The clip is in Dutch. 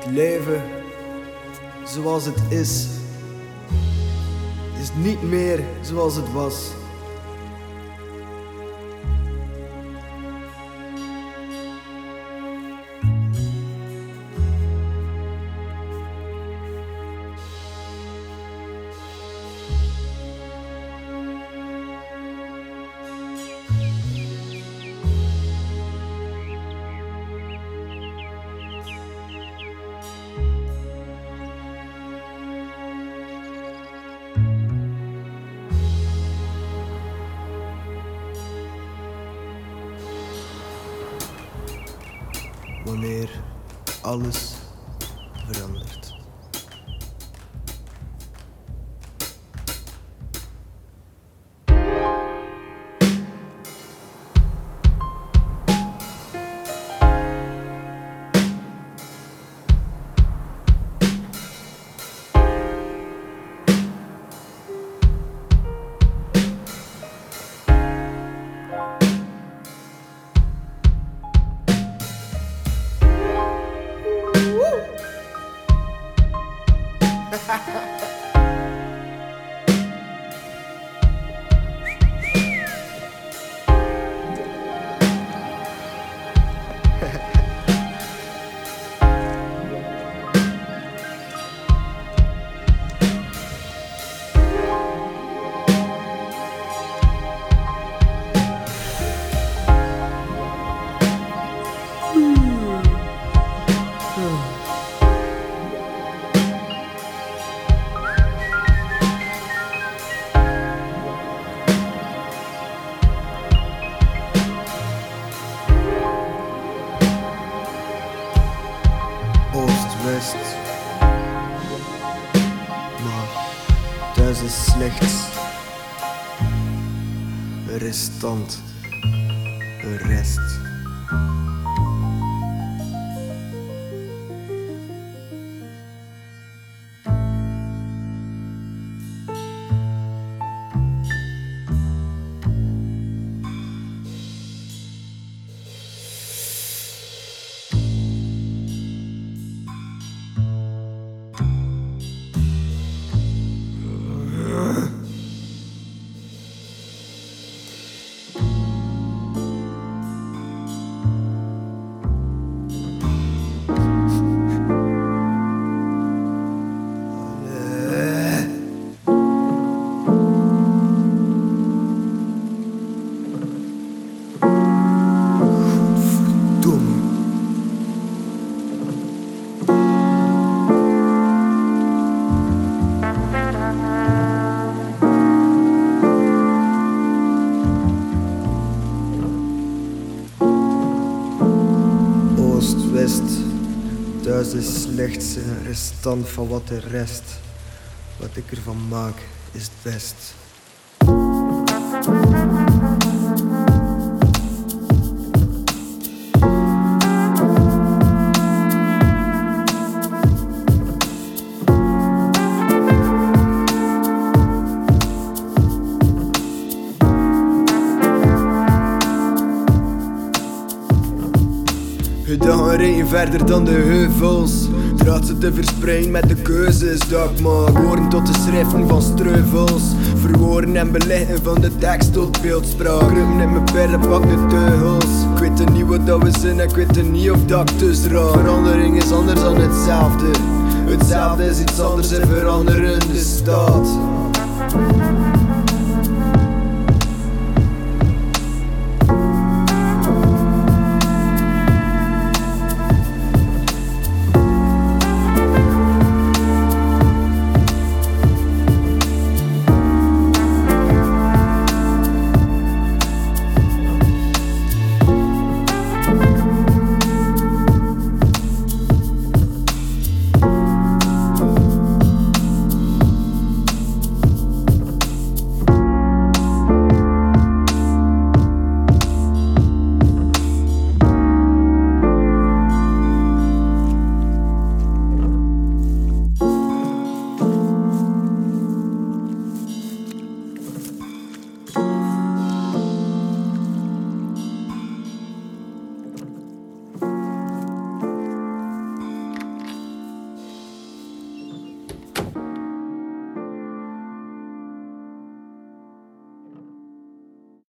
Het leven zoals het is, is niet meer zoals het was. Wanneer alles verandert. Ha ha ha! Thuis is slechts een restant, een rest. Oost-West, thuis is slechts een restant van wat er rest. Wat ik ervan maak, is het best. Dagen rijden verder dan de heuvels. Draad ze te verspreiden met de keuzes dat. Horen tot de schriften van streuvels. Verwoorden en beleggen van de tekst tot beeldspraak. Kruipen in mijn perren, pak de teugels. Ik weet niet wat dat we zijn en ik weet niet of dat ik dus. Verandering is anders dan hetzelfde. Hetzelfde is iets anders en veranderende staat.